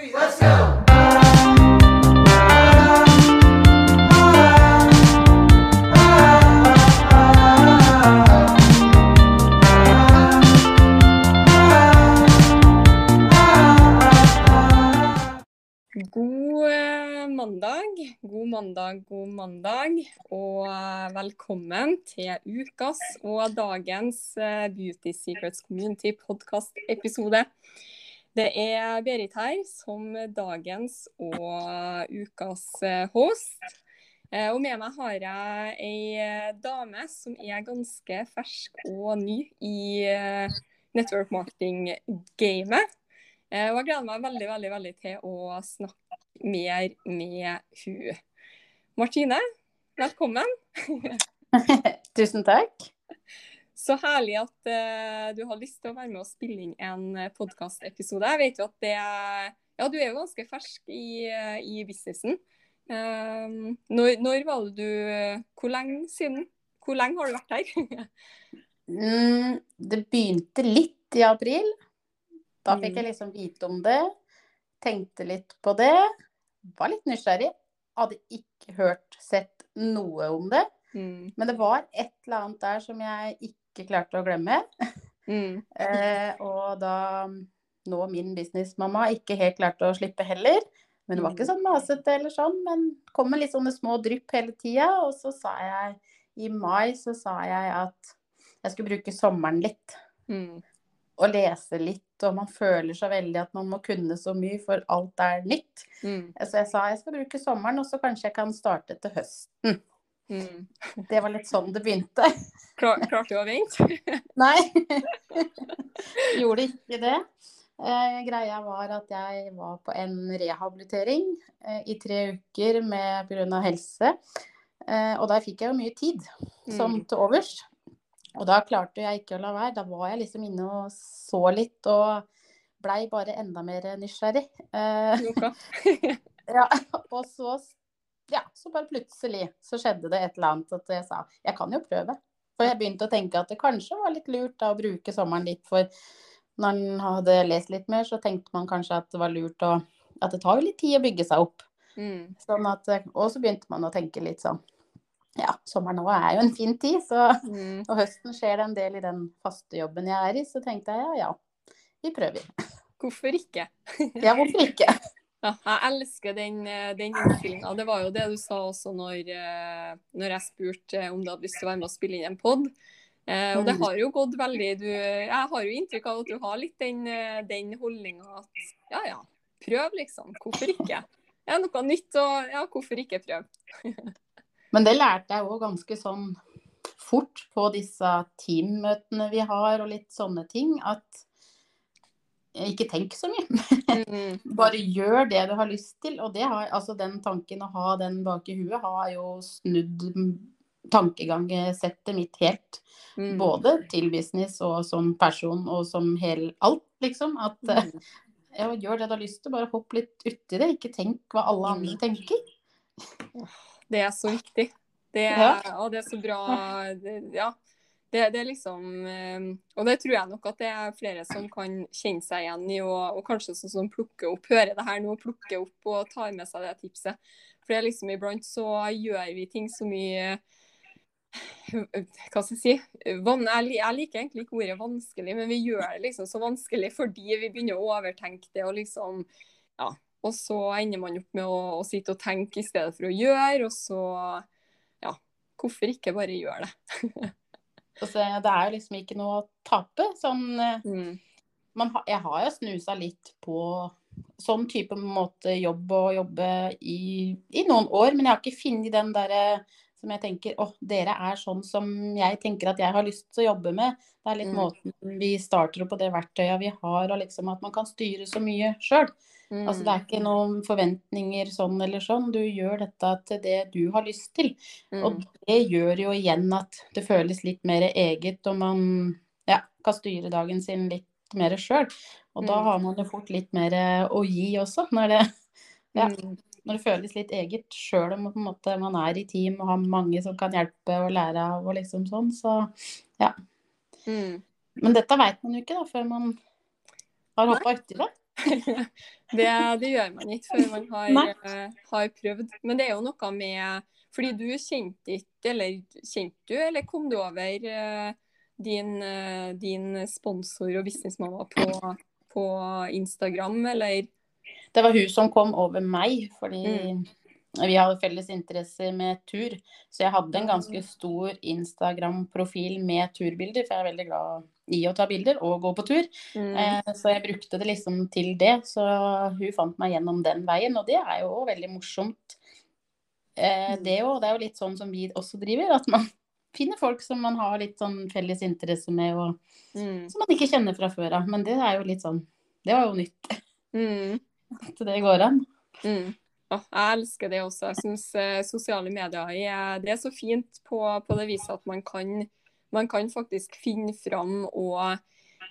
God eh, mandag, god mandag, god mandag, og eh, velkommen til ukas og dagens eh, Beauty Secrets Community podcast-episode. Det er Berit her som dagens og ukas eh, host. Eh, Og med meg har jeg ei dame som er ganske fersk og ny i eh, network marketing-gamet. Og jeg gleder meg veldig veldig, veldig til å snakke mer med hun. Martine, velkommen. Tusen takk. Så herlig at uh, du har lyst til å være med og spille inn en podkastepisode. Jeg vet jo at det Ja, du er jo ganske fersk i, eh, i businessen. Uh, når, når var det du Hvor lenge siden? Hvor lenge har du vært her? Mm, det begynte litt i april. Da fikk Mm. jeg liksom vite om det. Tenkte litt på det. Var litt nysgjerrig. Hadde ikke hørt, sett noe om det. Mm. Men det var et eller annet der som jeg ikke klarte å glemme. Mm. Eh, og da nå min businessmamma ikke helt klarte å slippe heller. Men det var ikke sånn masete eller sånn, men kom med litt sånne små drypp hele tida. Og så sa jeg i mai så sa jeg at jeg skulle bruke sommeren litt. Mm. Og lese litt. Og man føler så veldig at man må kunne så mye, for alt er nytt. Mm. Så jeg sa jeg skal bruke sommeren, og så kanskje jeg kan starte til høsten. Mm. Det var litt sånn det begynte. Klar, klarte du å vente? Nei. Gjorde ikke det. Eh, greia var at jeg var på en rehabilitering eh, i tre uker med pga. helse. Eh, og der fikk jeg jo mye tid som Mm. til overs. Og da klarte jeg ikke å la være. Da var jeg liksom inne og så litt og blei bare enda mer nysgjerrig. Eh, ja, og så, ja, så bare plutselig så skjedde det et eller annet at jeg sa jeg kan jo prøve. For jeg begynte å tenke at det kanskje var litt lurt da å bruke sommeren litt for når en hadde lest litt mer, så tenkte man kanskje at det var lurt å At det tar jo litt tid å bygge seg opp. Mm. Sånn at, og så begynte man å tenke litt sånn Ja, sommeren nå er jo en fin tid, så Mm. Og høsten skjer det en del i den faste jobben jeg er i, så tenkte jeg ja, ja, vi prøver. Hvorfor ikke? Ja, hvorfor ikke? Ja, jeg elsker den, eh, den innstillinga. Det var jo det du sa også når, eh, når jeg spurte eh, om du hadde lyst til å være med og spille inn en pod. Eh, og det Mm. har jo gått veldig du, Jeg har jo inntrykk av at du har litt den, den holdninga at ja ja, prøv liksom. Hvorfor ikke? Det er noe nytt, og ja, hvorfor ikke prøve? Men det lærte jeg òg ganske sånn fort på disse teammøtene vi har og litt sånne ting, at ikke tenk så mye. Mm, Bare gjør det du har lyst til. Og det har, altså den tanken å ha den bak i huet har jo snudd tankegangen-settet mitt helt. mm, Både til business og som person og som hel alt, liksom. At eh, mm. ja, gjør det du har lyst til, bare hopp litt uti det. Ikke tenk hva alle andre Mm. tenker. Det er så viktig. Det er, Ja. og det er så bra Ja. Det, det er liksom eh, Og det tror jeg nok at det er flere som kan kjenne seg igjen i, og, og kanskje sånn som plukker opp, hører det her nå, plukker opp og tar med seg det tipset. For det er liksom iblant så gjør vi ting så mye hva skal jeg si? Van, jeg, jeg liker egentlig ikke ordet vanskelig, men vi gjør det liksom så vanskelig fordi vi begynner å overtenke det og liksom Ja. Og så ender man opp med å, å sitte og tenke i stedet for å gjøre, og så Ja. Hvorfor ikke bare gjøre det? Altså, det er jo liksom ikke noe å tape. Sånn, eh, Mm. man, jeg har jo snusa litt på sånn type måte jobb og jobbe i, i noen år, men jeg har ikke funnet den derre som jeg tenker å, dere er sånn som jeg tenker at jeg har lyst til å jobbe med. Det er litt Mm. måten vi starter opp på det verktøyet vi har, og liksom at man kan styre så mye sjøl. Mm. Altså, det er ikke noen forventninger sånn eller sånn. Du gjør dette til det du har lyst til. Mm. Og det gjør jo igjen at det føles litt mer eget, og man ja, kan styre dagen sin litt mer sjøl. Og da Mm. har man jo fort litt mer å gi også, når det, ja. Mm. når det føles litt eget. Sjøl om måte, man er i team og har mange som kan hjelpe og lære av og liksom sånn. Så Mm. Men dette veit man jo ikke da, før man har hoppa uti det. det, det, gjør man ikke før man har, uh, har, prøvd. Men det er jo noe med Fordi du kjente ikke, eller kjente du, eller kom du over uh, din, uh, din, sponsor og businessmamma på, på, Instagram, eller? Det var hun som kom over meg, fordi mm. vi hadde felles interesser med tur. Så jeg hadde en ganske stor Instagram-profil med turbilder, for jeg er veldig glad i å ta bilder og gå på tur. Mm. Eh, så jeg brukte det liksom til det. Så hun fant meg gjennom den veien, og det er jo veldig morsomt. Eh, mm. det, jo, det er jo litt sånn som vi også driver, at man finner folk som man har litt sånn felles interesse med, og mm. som man ikke kjenner fra før av. Men det er jo litt sånn Det var jo nytt. Mm. At det går an. Mm. Oh, jeg elsker det også. Jeg syns eh, sosiale medier er, det er så fint på, på det viset at man kan man kan faktisk finne fram og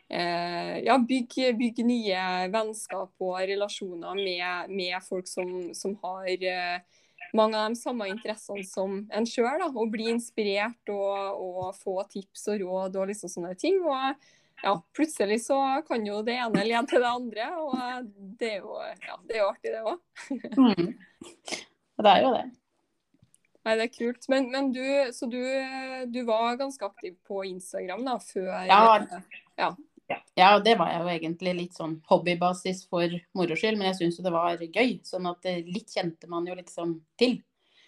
eh, ja, bygge, bygge, nye vennskap og relasjoner med, med folk som, som har eh, mange av de samme interessene som en sjøl. Og bli inspirert og, og, få tips og råd og liksom sånne ting. Og ja, plutselig så kan jo det ene lede til det andre, og det er jo, ja, det er jo artig, det òg. mm. Det er jo det. Nei, det er kult. Men, men du, så du, du, var ganske aktiv på Instagram da, før ja. ja. Ja, det var jeg jo egentlig litt sånn hobbybasis for moro skyld, men jeg syns jo det var gøy. Sånn at litt kjente man jo liksom til.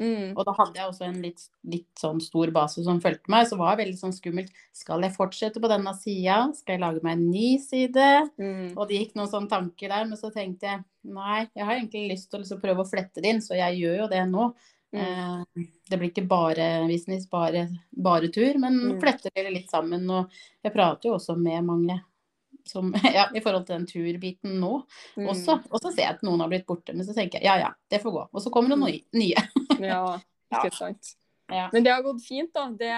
Mm. Og da hadde jeg også en litt, litt, sånn stor base som fulgte meg, så var det veldig sånn skummelt. Skal jeg fortsette på denne sida? Skal jeg lage meg en ny side? Mm. Og det gikk noen sånne tanker der, men så tenkte jeg nei, jeg har egentlig lyst til å liksom prøve å flette det inn, så jeg gjør jo det nå. Mm. Eh, det blir ikke bare business, bare, bare tur, men mm. fletter det litt sammen. Og jeg prater jo også med mange som, ja, i forhold til den turbiten nå mm. også. Og så ser jeg at noen har blitt borte, men så tenker jeg ja ja, det får gå. Og så kommer det noen mm. nye. ja, ikke sant. Ja. Men det har gått fint, da. Det,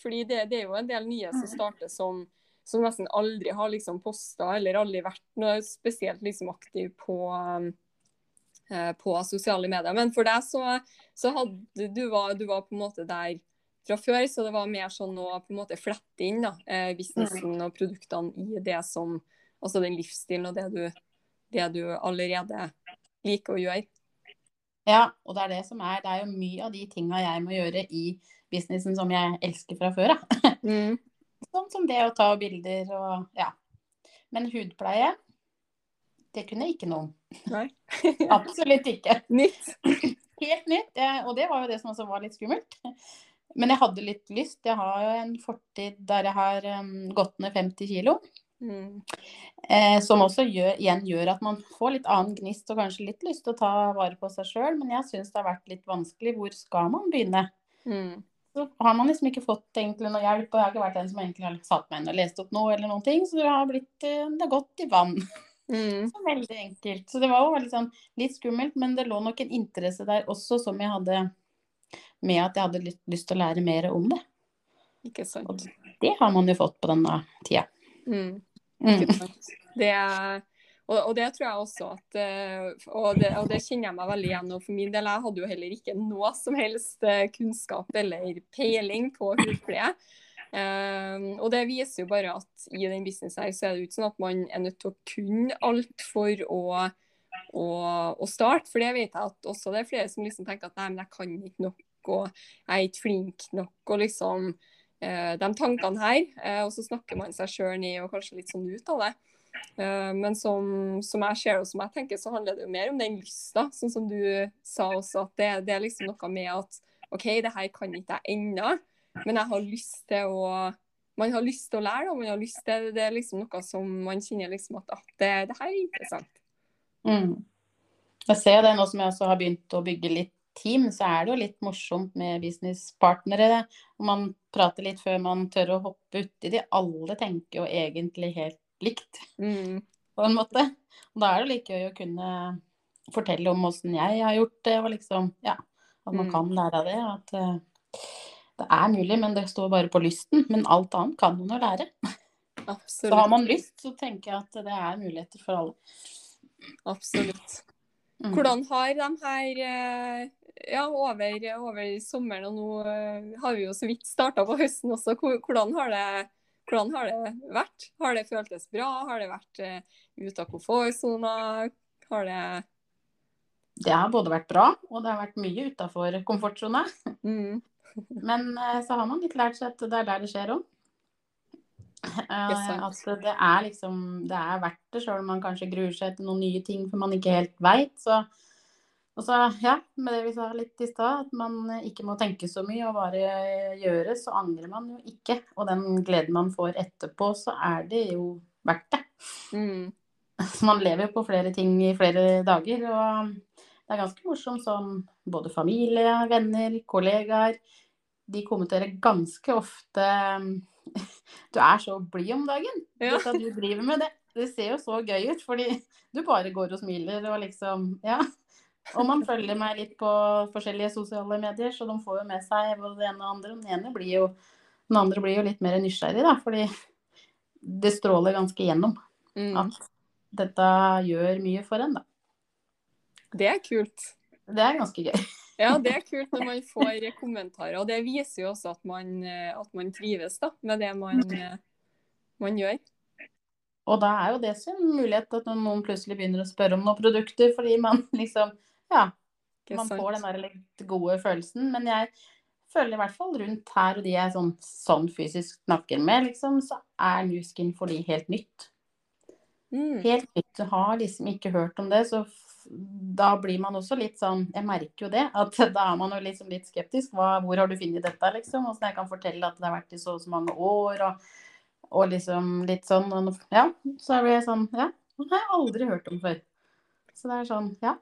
fordi det, det, er jo en del nye som starter som, som nesten aldri har liksom posta eller aldri vært noe spesielt liksom aktiv på um, på sosiale medier. Men for deg så, så hadde du var, du var på en måte der fra før, så det var mer sånn å på en måte flette inn da, eh, businessen og produktene i det som Altså den livsstilen og det du, det du allerede liker å gjøre. Ja, og det er det som er Det er jo mye av de tinga jeg må gjøre i businessen som jeg elsker fra før av. Mm. sånn som det å ta bilder og ja. Men hudpleie, det kunne jeg ikke noe om. Nei. Absolutt ikke. Nytt. Helt nytt. Og det var jo det som også var litt skummelt. Men jeg hadde litt lyst. Jeg har jo en fortid der jeg har um, gått ned 50 kg. Mm. Eh, som også gjør, igjen gjør at man får litt annen gnist og kanskje litt lyst til å ta vare på seg sjøl. Men jeg syns det har vært litt vanskelig. Hvor skal man begynne? Mm. Så har man liksom ikke fått egentlig noe hjelp. Og jeg har ikke vært den som egentlig har satt meg inn og lest opp noe eller noen ting. Så det har, blitt, eh, det har gått i vann. Mm. Så veldig enkelt. Så det var jo liksom litt skummelt, men det lå nok en interesse der også som jeg hadde med at jeg hadde lyst, lyst til å lære mer om det. Ikke sant. Og det har man jo fått på denne tida. Mm. mm. Ikke sant. Det er og, det tror jeg også at eh, og det, og det, kjenner jeg meg veldig igjen for min del, jeg hadde jo heller ikke noe som helst eh, kunnskap eller peiling på hudpleie. Um, og det viser jo bare at i den businessen her så er det jo ikke sånn at man er nødt til å kunne alt for å, å, å, starte. For det vet jeg at også det er flere som liksom tenker at nei, men jeg kan ikke nok, og jeg er ikke flink nok, og liksom uh, de tankene her. Uh, og så snakker man seg sjøl ned og kanskje litt sånn ut av det. Uh, men som, som, jeg ser og som jeg tenker, så handler det jo mer om den lysta, sånn som du sa også. At det, det er liksom noe med at OK, det her kan ikke jeg ennå. Men jeg har lyst til å Man har lyst til å lære, og man har lyst til Det er liksom noe som man kjenner liksom at at det, det, her er interessant. Mm. Jeg ser det nå som jeg også har begynt å bygge litt team, så er det jo litt morsomt med businesspartnere. Og man prater litt før man tør å hoppe uti de. Alle tenker jo egentlig helt likt, mm. på en måte. Og da er det like gøy å kunne fortelle om åssen jeg har gjort det, og liksom Ja, at man mm. kan lære av det. At uh, det er mulig, men det står bare på lysten. Men alt annet kan man jo lære. Absolutt. Så har man lyst, så tenker jeg at det er muligheter for alle. Absolutt. Mm. Hvordan har de her eh, ja, over, over, sommeren, og nå eh, har vi jo så vidt starta på høsten også. Hvordan har det hvordan har det vært? Har det føltes bra? Har det vært uh, ute av komfortsona? Har det Det har både vært bra, og det har vært mye utafor komfortsona. mm. Men uh, så har man litt lært seg at det er der det skjer òg. Uh, at det er liksom Det er verdt det, sjøl om man kanskje gruer seg til noen nye ting for man ikke helt veit. Så og så, ja, med det vi sa litt i stad, at man ikke må tenke så mye og bare gjøre, så angrer man jo ikke. Og den gleden man får etterpå, så er det jo verdt det. Mm. Så man lever jo på flere ting i flere dager. Og det er ganske morsomt som både familie, venner, kollegaer. De kommenterer ganske ofte Du er så blid om dagen. Ja. Dette du driver med, det, det ser jo så gøy ut. Fordi du bare går og smiler og liksom Ja. Og man følger meg litt på forskjellige sosiale medier, så de får jo med seg både det ene og det andre. Den ene blir jo, den andre blir jo litt mer nysgjerrig, da, fordi det stråler ganske gjennom Mm. at dette gjør mye for en, da. Det er kult. Det er ganske gøy. Ja, det er kult når man får kommentarer. Og det viser jo også at man, eh, at man trives da, med det man, eh, man gjør. Og da er jo det sin mulighet at noen plutselig begynner å spørre om noen produkter, fordi man liksom Ja, man får den der litt gode følelsen. Men jeg føler i hvert fall rundt her og de jeg sånn, sånn fysisk snakker med, liksom, så er Nuskin for de helt nytt. Mm. Helt nytt. Du har liksom ikke hørt om det, så da blir man også litt sånn Jeg merker jo det, at da er man jo liksom litt skeptisk. Hva, hvor har du funnet dette, liksom? Åssen jeg kan fortelle at det har vært i så og så mange år, og, og liksom litt sånn. Og, ja, så blir jeg sånn Ja, det har jeg aldri hørt om før. Så det er sånn, ja.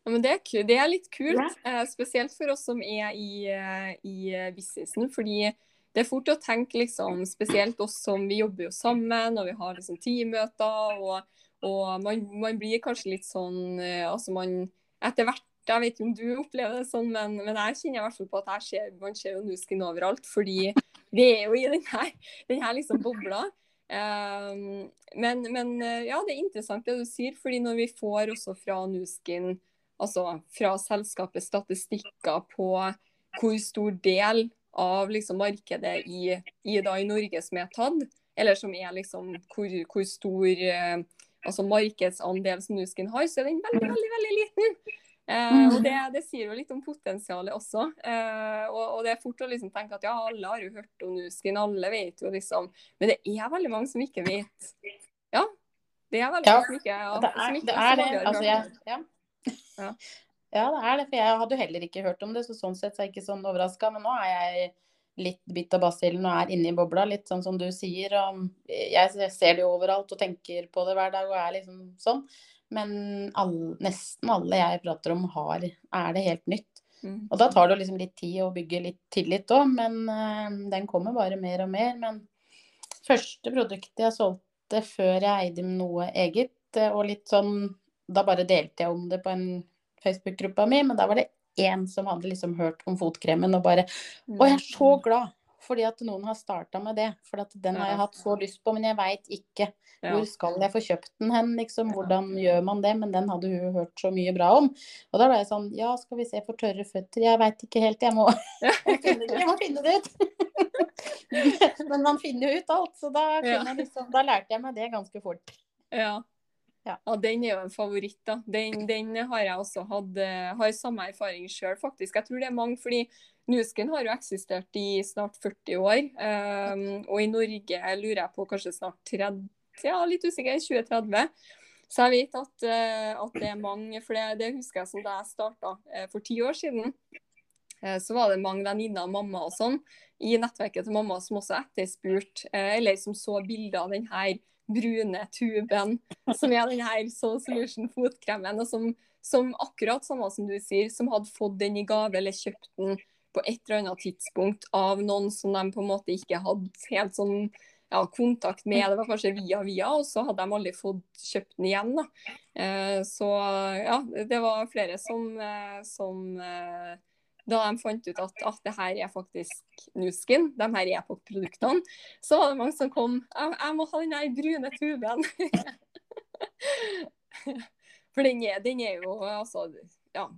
Ja, men det er, det er litt kult, eh, spesielt for oss som er i, eh, i businessen. Fordi det er fort å tenke, liksom, spesielt oss som vi jobber jo sammen, og vi har liksom teammøter. Og, og man, man blir kanskje litt sånn eh, Altså man Etter hvert jeg vet ikke om du opplever det sånn, men, men jeg kjenner i hvert fall på at ser, man ser jo Nuskin overalt. Fordi vi er jo i den her, den her liksom bobla. Um, men, men eh, ja, det er interessant det du sier, fordi når vi får også fra Nuskin, altså fra selskapet statistikker på hvor stor del av liksom markedet i, i, da, i Norge som er tatt, eller som er liksom hvor, hvor stor eh, altså markedsandel som Nuskin har, så er den veldig, veldig, veldig liten. Eh, og det, det sier jo litt om potensialet også. Eh, og, og det er fort å liksom tenke at ja, alle har jo hørt om Nuskin, alle vet jo liksom Men det er veldig mange som ikke vet. Ja. Det er veldig Ja, mange som ikke, ja, Det er ikke det. Er det. Altså, jeg, ja. Ja. ja, det er det. For jeg hadde jo heller ikke hørt om det, så sånn sett så er jeg ikke sånn overraska. Men nå er jeg litt bitt av basillen og er inne i bobla, litt sånn som du sier. Og jeg ser det jo overalt og tenker på det hver dag og er liksom sånn. Men alle, nesten alle jeg prater om, har, er det helt nytt. Mm. Og da tar det jo liksom litt tid å bygge litt tillit òg, men eh, den kommer bare mer og mer. Men første produktet jeg solgte før jeg eide noe eget, eh, og litt sånn Da bare delte jeg om det på en Facebook-gruppa mi, men da var det én som hadde liksom hørt om fotkremen og bare Og jeg er så glad fordi at noen har starta med det. For at den har jeg hatt så lyst på, men jeg veit ikke hvor skal jeg få kjøpt den hen, liksom. Hvordan gjør man det? Men den hadde hun hørt så mye bra om. Og da ble jeg sånn, ja, skal vi se for tørre føtter? Jeg veit ikke helt, jeg må, jeg må finne det ut. Men man finner jo ut alt, så da, jeg liksom, da lærte jeg meg det ganske fort. Ja. Ja. Og den er jo en favoritt, da. Den, den har jeg også hatt eh, Har samme erfaring sjøl, faktisk. Jeg tror det er mange, fordi Nusken har jo eksistert i snart 40 år. Um, og i Norge lurer jeg på kanskje snart 30, ja, litt usikker, 2030. Så jeg vet at, eh, at det er mange, for det, det husker jeg som da jeg starta for ti år siden. Eh, så var det mange venninner og mamma og sånn i nettverket til mamma som også etterspurte, eh, eller som så bilder av den her brune tuben, som er denne her Solution fotkremen, og som, som akkurat samme som du sier, som hadde fått den i gave eller kjøpt den på et eller annet tidspunkt av noen som de på en måte ikke hadde helt sånn ja, kontakt med. Det var kanskje via via, og så hadde de aldri fått kjøpt den igjen. da. Eh, så ja, det var flere som, eh, som eh, da de fant ut at, at det her er faktisk Nuskin, de her er på produktene, så var det mange som kom Jeg, jeg må ha den der brune tuben. For den er, den er jo altså Ja.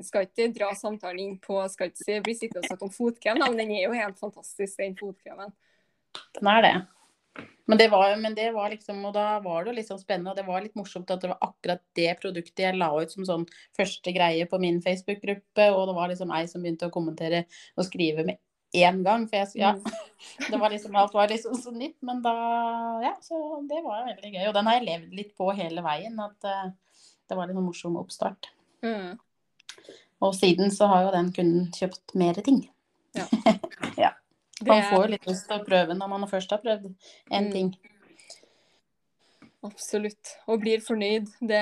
Skal ikke dra samtalen inn på skal ikke bli sittende og snakke om fotkrem, men den er jo helt fantastisk, den fotkremen. Den er det. Men det, var, men det var liksom, og da var det jo liksom spennende, og det var litt morsomt at det var akkurat det produktet jeg la ut som sånn første greie på min Facebook-gruppe, og det var liksom ei som begynte å kommentere og skrive med én gang. For jeg, ja, det var liksom, alt var liksom så nytt, men da Ja, så det var veldig gøy. Og den har jeg levd litt på hele veien, at uh, det var litt sånn morsom oppstart. Mm. Og siden så har jo den kunden kjøpt mer ting. Ja. Man får jo litt lyst til å prøve når man først har prøvd en Mm. ting. Absolutt. Og blir fornøyd. Det,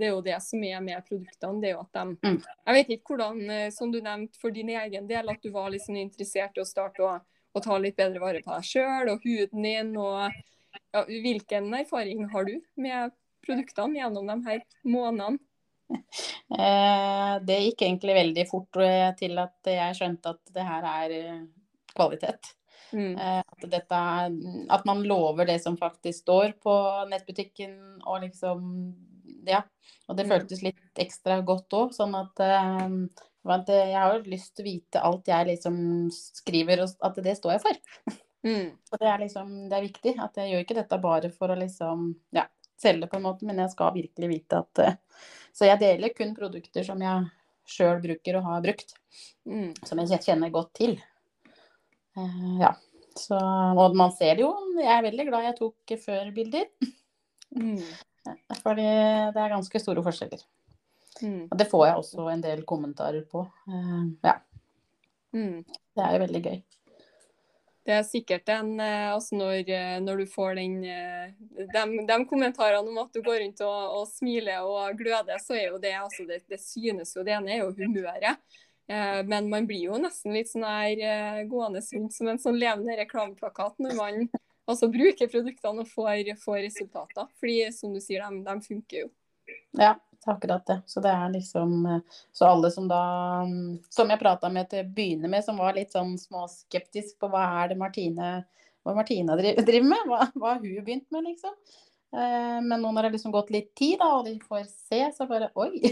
det er jo det som er med produktene. det er jo at de, Mm. Jeg vet ikke hvordan, eh, som du nevnte for din egen del, at du var sånn interessert i å starte å, å ta litt bedre vare på deg sjøl og huden din. og ja, Hvilken erfaring har du med produktene gjennom de her månedene? Eh, det gikk egentlig veldig fort eh, til at jeg skjønte at det her er kvalitet. Mm. Eh, at, dette at man lover det som faktisk står på nettbutikken, og liksom Ja. Og det Mm. føltes litt ekstra godt òg, sånn at eh, Jeg har jo lyst til å vite alt jeg liksom skriver, og at det står jeg for. Mm. Og det er liksom, det er viktig. At jeg gjør ikke dette bare for å liksom, ja, selge på en måte, men jeg skal virkelig vite at eh, Så jeg deler kun produkter som jeg sjøl bruker og har brukt. Mm. Som jeg kjenner godt til. Eh, ja. Så, og man ser det jo. Jeg er veldig glad jeg tok før-bilder. Mm. Fordi det er ganske store forskjeller. Mm. Og det får jeg også en del kommentarer på. Eh, ja. Mm. Det er jo veldig gøy. Det er sikkert en eh, altså når, når du får den de, de kommentarene om at du går rundt og, og smiler og gløder, så er jo det altså det, det synes jo. Det ene er jo humøret. Eh, men man blir jo nesten litt sånn her eh, gående rundt som en sånn levende reklameplakat når man altså bruker produktene og får, får resultater. Fordi som du sier, de, de funker jo. Ja, det er akkurat det. Så det er liksom eh, Så alle som da Som jeg prata med til å begynne med, som var litt sånn småskeptisk på hva er det Martine hva Martina driver, med, hva, har hun begynt med, liksom. Men nå når det har liksom gått litt tid, da, og de får se, så bare Oi!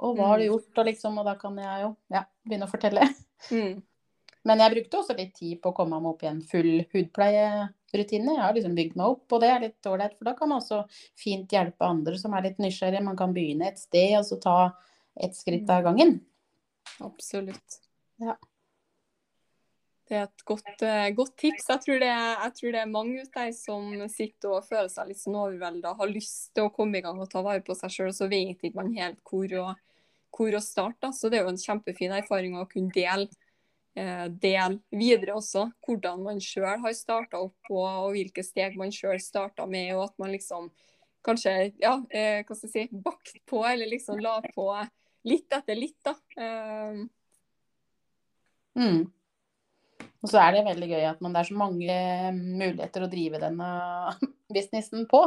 Og hva har du Mm. gjort? Og liksom, og da kan jeg jo ja, begynne å fortelle. Mm. Men jeg brukte også litt tid på å komme meg opp i en full hudpleierutine. Jeg har liksom bygd meg opp, og det er litt ålreit. For da kan man også fint hjelpe andre som er litt nysgjerrige. Man kan begynne et sted, og så ta ett skritt av gangen. Absolutt. Ja. Det er et godt, eh, godt tips. Jeg tror, det, jeg tror det er mange av de som sitter og føler seg litt sånn overvelda, har lyst til å komme i gang og ta vare på seg sjøl, så vet ikke man helt hvor å, hvor å starte. Så det er jo en kjempefin erfaring å kunne dele, eh, dele videre også hvordan man sjøl har starta opp, og, og hvilke steg man sjøl starta med, og at man liksom kanskje ja, eh, hva skal jeg si, bakt på, eller liksom la på litt etter litt, da. Eh, Mm. Og så er det veldig gøy at man, det er så mange muligheter å drive denne businessen på.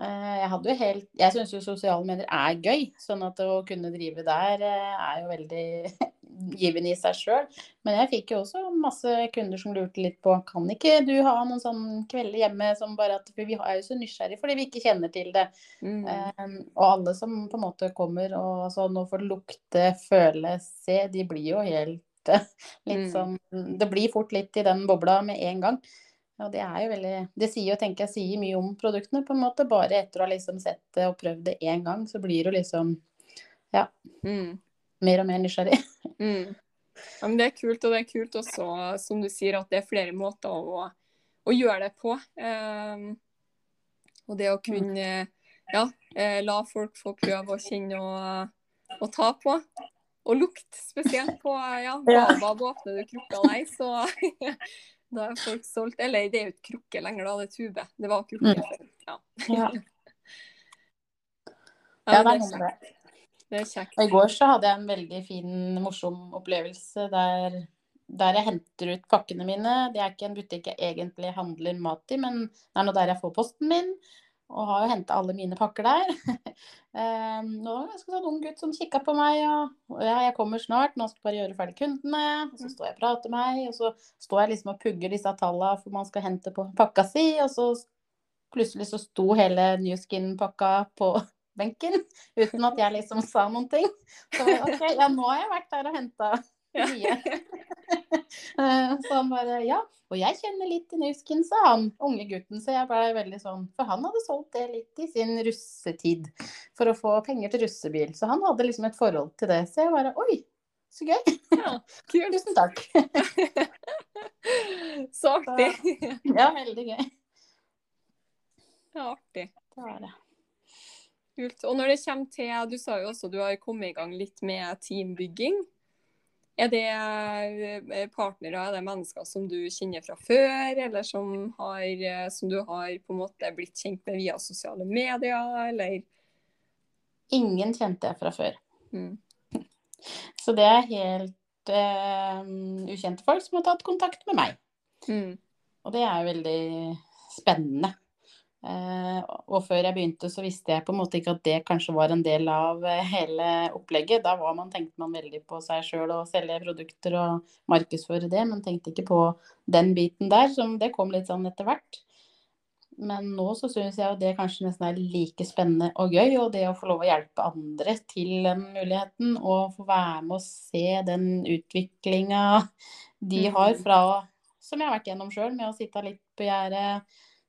Eh, Jeg, hadde helt, jeg syns jo sosiale medier er gøy, sånn at å kunne drive der eh, er jo veldig givende i seg sjøl. Men jeg fikk jo også masse kunder som lurte litt på kan ikke du ha noen sånn kvelder hjemme som bare at Vi er jo så nysgjerrige fordi vi ikke kjenner til det. mm. Um, og alle som på en måte kommer og altså, nå får lukte, føle, se, de blir jo helt litt Mm. sånn Det blir fort litt i den bobla med en gang. Og det er jo veldig Det sier jo, tenker jeg, sier mye om produktene, på en måte. Bare etter å ha liksom sett det og prøvd det én gang, så blir du liksom Mm. mer og mer nysgjerrig. Mm. Ja, men det er kult, og det er kult også, som du sier, at det er flere måter å, å gjøre det på. Um, og det å kunne ja, eh, la folk få prøve å kjenne og, og ta på. Og lukt, spesielt på ja, hva Babab åpner du krukka deg, så da er folk solgt. Eller det er jo ikke krukke lenger, da, det er tube. Det var krukke Mm. Ja. Ja, Ja, det er noe kjekt. det. Det er kjekt. I går så hadde jeg en veldig fin, morsom opplevelse der, der jeg henter ut pakkene mine. Det er ikke en butikk jeg egentlig handler mat i, men det er nå der jeg får posten min. Og har jo henta alle mine pakker der. um, nå var det en sånn ung gutt som kikka på meg. Og, ja, jeg kommer snart, nå skal jeg bare gjøre ferdig kundene. Og så står jeg og prater med meg, og så står jeg liksom og pugger disse tallene for man skal hente på pakka si. Og så plutselig så sto hele New Skin-pakka på benken uten at jeg liksom sa noen ting. Så OK, ja, nå har jeg vært der og henta. mye. Eh, så han bare Ja. Og jeg kjenner litt til Nuskin, sa han, unge gutten. Så jeg blei veldig sånn For han hadde solgt det litt i sin russetid for å få penger til russebil. Så han hadde liksom et forhold til det. Så jeg bare Oi, så gøy. Ja, kult. Tusen takk. Så artig. Ja, veldig gøy. Ja, artig. Det var det. Kult. Og når det kommer til Du sa jo også du har kommet i gang litt med teambygging. Er det eh, partnere, er det mennesker som du kjenner fra før, eller som, har, eh, som du har på en måte blitt kjent med via sosiale medier, eller? Ingen kjente jeg fra før. Mm. Så det er helt uh, ukjente folk som har tatt kontakt med meg. Mm. Og det er veldig spennende. Eh, og før jeg begynte, så visste jeg på en måte ikke at det kanskje var en del av eh, hele opplegget. Da var man, tenkte man veldig på seg sjøl og selge produkter og markedsføre det, men tenkte ikke på den biten der, som det kom litt sånn etter hvert. Men nå så syns jeg jo det kanskje nesten er like spennende og gøy. Og det å få lov å hjelpe andre til den muligheten, og få være med og se den utviklinga de har fra Som jeg har vært gjennom sjøl, med å sitte litt på gjerdet,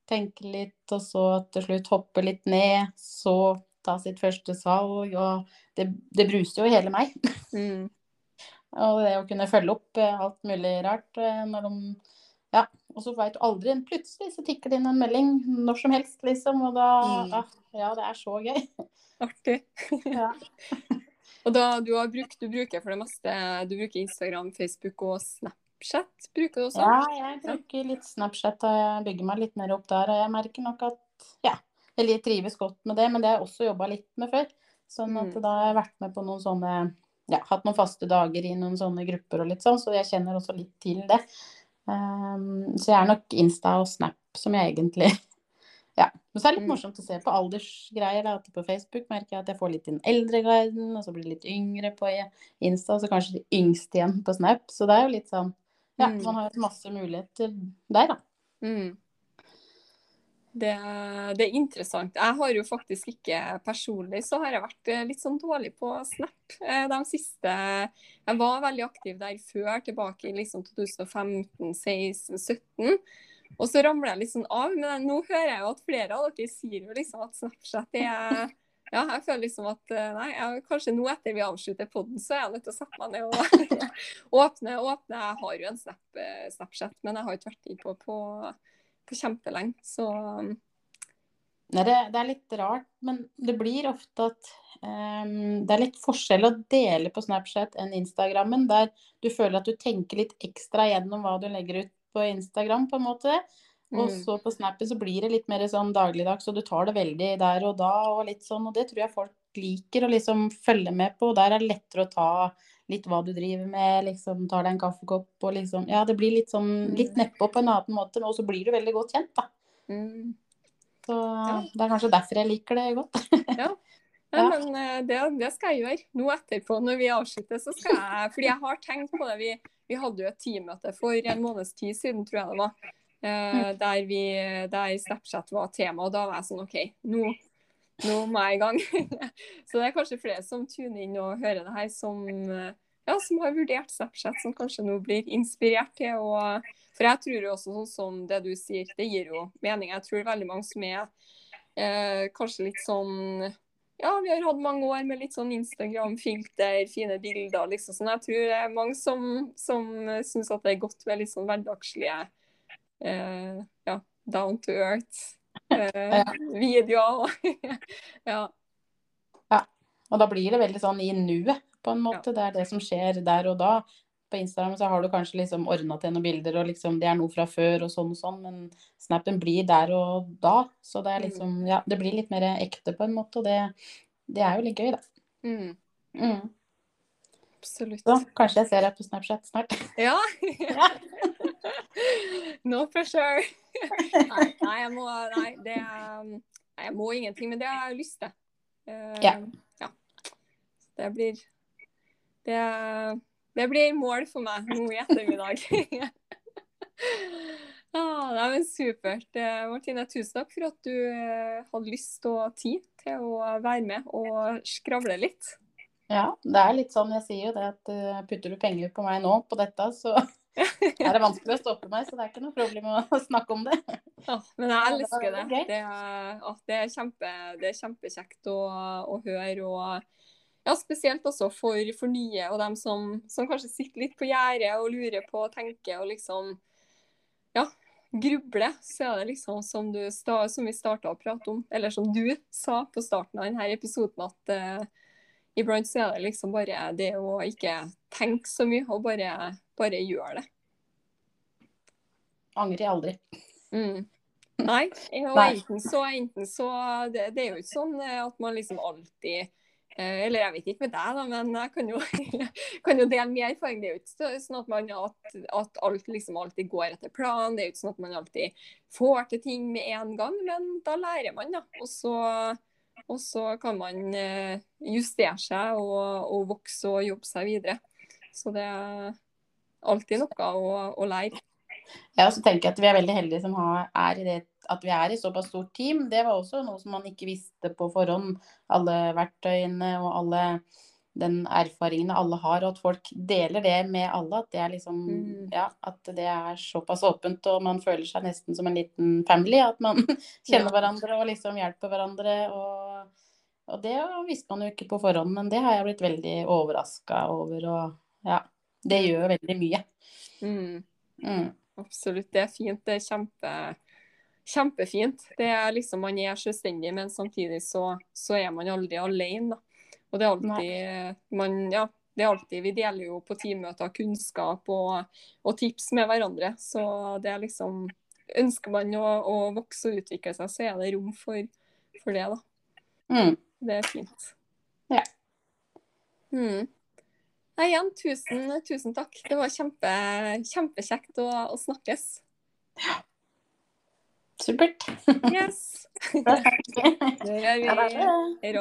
tenke litt, og så til slutt hoppe litt ned. Så ta sitt første salg. Og det, det bruser jo hele meg. Mm. Og det å kunne følge opp eh, alt mulig rart eh, når de Ja. Og så veit du aldri. Plutselig så tikker det inn en melding når som helst, liksom. Og da Mm. ja, Ja, det er så gøy. Artig. Ja. Og da du har brukt, du bruker for det meste Du bruker Instagram, Facebook og Snapchat, bruker du også? ja, jeg bruker litt Snapchat, og jeg bygger meg litt mer opp der. Og jeg merker nok at ja, jeg trives godt med det, men det har jeg også jobba litt med før. Sånn at Mm. da har jeg vært med på noen sånne ja, hatt noen faste dager i noen sånne grupper og litt sånn, så jeg kjenner også litt til det. Um, så jeg er nok Insta og Snap som jeg egentlig Ja. Men så er det litt Mm. morsomt å se på aldersgreier. Da, at på Facebook merker jeg at jeg får litt i den eldre garden, og så blir det litt yngre på Insta, og så kanskje de yngste igjen på Snap. Så det er jo litt sånn Ja, Mm. man har hatt masse muligheter der, da. Mm. Det, det er interessant. Jeg har jo faktisk ikke Personlig så har jeg vært eh, litt sånn dårlig på Snap eh, de siste Jeg var veldig aktiv der før, tilbake i liksom 2015, 16, 17. Og så ramler jeg litt sånn av. Men nå hører jeg jo at flere av dere sier jo liksom at Snapchat er ja, jeg føler liksom at eh, nei, jeg, kanskje nå etter vi avslutter podden, så er jeg nødt til å sette meg ned og åpne. åpne. Jeg har jo en Snap, eh, Snapchat, men jeg har ikke vært i på, på, på kjempelenge. Så Nei, det, det er litt rart, men det blir ofte at um, det er litt forskjell å dele på Snapchat enn Instagrammen, der du føler at du tenker litt ekstra gjennom hva du legger ut på Instagram, på en måte. Og mm, så på Snappen så blir det litt mer sånn dagligdags, og du tar det veldig der og da og litt sånn, og det tror jeg folk liker å liksom følge med på. Der er det lettere å ta litt hva du driver med, liksom tar deg en kaffekopp og liksom Ja, det blir litt sånn litt nedpå på en annen måte, og så blir du veldig godt kjent, da. mm. Så Ja. det er kanskje derfor jeg liker det godt. Ja, Ja. men eh, det, det skal jeg gjøre. Nå etterpå, når vi avslutter, så skal jeg Fordi jeg har tenkt på det. Vi, vi hadde jo et teammøte for en måneds tid siden, tror jeg det var. Eh, der, vi, der Snapchat var tema. Og da var jeg sånn OK, nå, nå må jeg i gang. så det er kanskje flere som tuner inn og hører det her, som, eh, ja, som har vurdert Snapchat, som kanskje nå blir inspirert til å For jeg tror jo også sånn som det du sier, det gir jo mening. Jeg tror veldig mange som er eh, kanskje litt sånn ja, vi har hatt mange år med litt sånn Instagram-filter, fine bilder. liksom sånn. Jeg tror det er mange som, som syns at det er godt med litt sånn hverdagslige ja, down to earth eh, Ja. videoer. ja. Og da blir det veldig sånn i nuet, på en måte. Det er det som skjer der og da. På Instagram så har du kanskje liksom ordna til noen bilder, og liksom det er noe fra før og sånn og sånn, men snappen blir der og da. Så det er liksom Ja, det blir litt mer ekte på en måte, og det, det er jo litt gøy, da. Mm, Mm. absolutt. Så kanskje jeg ser deg på Snapchat snart. Ja. Ja. No pressure. nei, nei, jeg må Nei, det nei, jeg må ingenting, men det har jeg lyst til. Uh, Ja. ja. Det blir det, det blir mål for meg nå i ettermiddag. ah, nei, men supert. Eh, Martine, tusen takk for at du eh, hadde lyst og tid til å være med og skravle litt. Ja, det er litt sånn, jeg sier jo det at putter du penger på meg nå på dette, så er det vanskelig å stoppe meg, så det er ikke noe problem å snakke om det. Ja, men jeg elsker det. Det er, at det er, kjempe, det er kjempekjekt å, å høre. og ja, Spesielt også for, for nye og dem som, som kanskje sitter litt på gjerdet og lurer på og tenker og liksom ja, grubler. Så er det liksom som, du, som vi starta å prate om, eller som du sa på starten av denne episoden, at uh, iblant så er det liksom bare det å ikke tenke så mye, og bare, bare gjøre det. Angrer jeg aldri. Mm. Nei, enten så, enten så det, det er jo ikke sånn eh, at man liksom alltid eh, Eller jeg vet ikke med deg, da, men jeg kan jo, kan jo dele min erfaring. Det er jo ikke sånn at, man, at, at alt liksom alltid går etter planen. Det er jo ikke sånn at man alltid får til ting med en gang, men da lærer man, da. Og så, og så kan man eh, justere seg og, og vokse og jobbe seg videre. Så det er alltid noe å, å lære. Ja, så tenker jeg at vi er veldig heldige som har, er i det, at vi er i såpass stort team. Det var også noe som man ikke visste på forhånd. Alle verktøyene og alle den erfaringene alle har, og at folk deler det med alle. At det er liksom Mm. Ja, at det er såpass åpent, og man føler seg nesten som en liten family. At man kjenner Ja. hverandre og liksom hjelper hverandre. Og, og det visste man jo ikke på forhånd, men det har jeg blitt veldig overraska over. Og ja, det gjør veldig mye. Mm. Mm. Absolutt. Det er fint. Det er kjempe, kjempefint. Det er liksom, Man er selvstendig, men samtidig så, så er man aldri alene. Da. Og det er alltid man, ja, det er alltid, Vi deler jo på teammøter kunnskap og, og tips med hverandre. Så det er liksom Ønsker man å, å vokse og utvikle seg, så er det rom for, for det. da. Mm. Det er fint. Ja. Mm. Nei, igjen, tusen, tusen takk. Det var kjempe, kjempekjekt å, å snakkes. Supert. Yes. Da. Det gjør vi. Hei.